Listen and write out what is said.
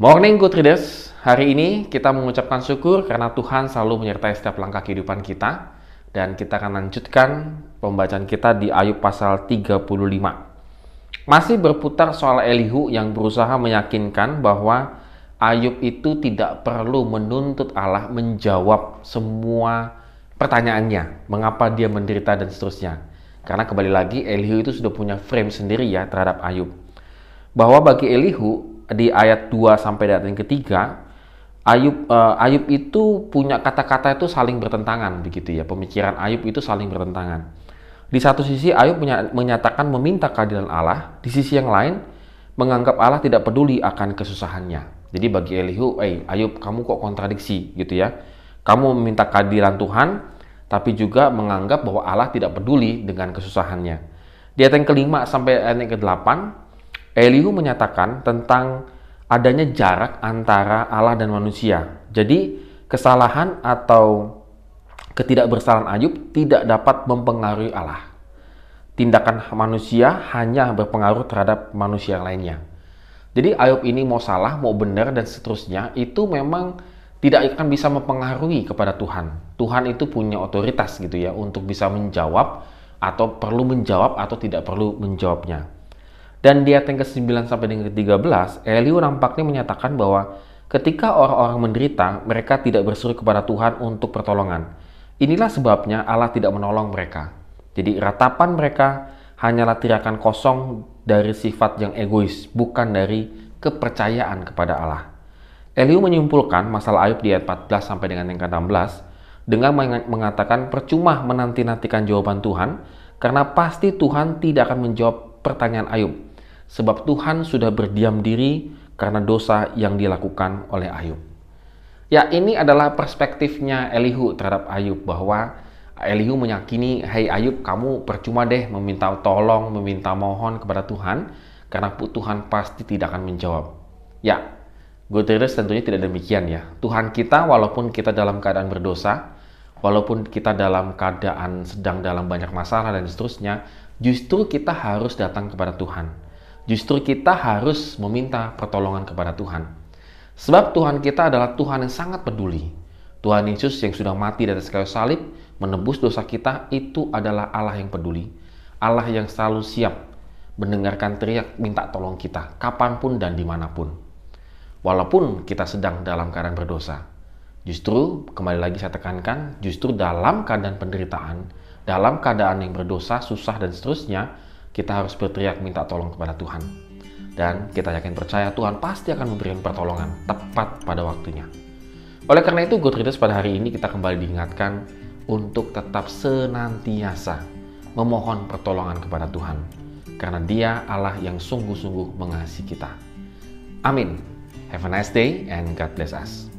Morning Good Readers, hari ini kita mengucapkan syukur karena Tuhan selalu menyertai setiap langkah kehidupan kita dan kita akan lanjutkan pembacaan kita di Ayub pasal 35. Masih berputar soal Elihu yang berusaha meyakinkan bahwa Ayub itu tidak perlu menuntut Allah menjawab semua pertanyaannya, mengapa dia menderita dan seterusnya. Karena kembali lagi Elihu itu sudah punya frame sendiri ya terhadap Ayub. Bahwa bagi Elihu di ayat 2 sampai ayat yang ketiga, Ayub uh, Ayub itu punya kata-kata itu saling bertentangan begitu ya. Pemikiran Ayub itu saling bertentangan. Di satu sisi Ayub menyatakan meminta keadilan Allah, di sisi yang lain menganggap Allah tidak peduli akan kesusahannya. Jadi bagi Elihu, "Eh, Ayub, kamu kok kontradiksi gitu ya. Kamu meminta keadilan Tuhan, tapi juga menganggap bahwa Allah tidak peduli dengan kesusahannya." Di ayat yang kelima sampai ayat yang ke-8, Elihu menyatakan tentang adanya jarak antara Allah dan manusia. Jadi, kesalahan atau ketidakbersalahan Ayub tidak dapat mempengaruhi Allah. Tindakan manusia hanya berpengaruh terhadap manusia lainnya. Jadi Ayub ini mau salah, mau benar dan seterusnya itu memang tidak akan bisa mempengaruhi kepada Tuhan. Tuhan itu punya otoritas gitu ya untuk bisa menjawab atau perlu menjawab atau tidak perlu menjawabnya. Dan di ayat yang ke-9 sampai dengan ke-13, Eliu nampaknya menyatakan bahwa ketika orang-orang menderita, mereka tidak berseru kepada Tuhan untuk pertolongan. Inilah sebabnya Allah tidak menolong mereka. Jadi ratapan mereka hanyalah tirakan kosong dari sifat yang egois, bukan dari kepercayaan kepada Allah. Eliu menyimpulkan masalah Ayub di ayat 14 sampai dengan yang ke-16 dengan mengatakan percuma menanti-nantikan jawaban Tuhan karena pasti Tuhan tidak akan menjawab pertanyaan Ayub sebab Tuhan sudah berdiam diri karena dosa yang dilakukan oleh Ayub. Ya, ini adalah perspektifnya Elihu terhadap Ayub bahwa Elihu meyakini, "Hai hey Ayub, kamu percuma deh meminta tolong, meminta mohon kepada Tuhan karena Tuhan pasti tidak akan menjawab." Ya, Gutierrez tentunya tidak demikian ya. Tuhan kita walaupun kita dalam keadaan berdosa, walaupun kita dalam keadaan sedang dalam banyak masalah dan seterusnya, justru kita harus datang kepada Tuhan justru kita harus meminta pertolongan kepada Tuhan. Sebab Tuhan kita adalah Tuhan yang sangat peduli. Tuhan Yesus yang sudah mati atas kayu salib, menebus dosa kita, itu adalah Allah yang peduli. Allah yang selalu siap mendengarkan teriak minta tolong kita, kapan pun dan di mana pun. Walaupun kita sedang dalam keadaan berdosa. Justru, kembali lagi saya tekankan, justru dalam keadaan penderitaan, dalam keadaan yang berdosa, susah, dan seterusnya, kita harus berteriak minta tolong kepada Tuhan. Dan kita yakin percaya Tuhan pasti akan memberikan pertolongan tepat pada waktunya. Oleh karena itu, Good Readers pada hari ini kita kembali diingatkan untuk tetap senantiasa memohon pertolongan kepada Tuhan. Karena dia Allah yang sungguh-sungguh mengasihi kita. Amin. Have a nice day and God bless us.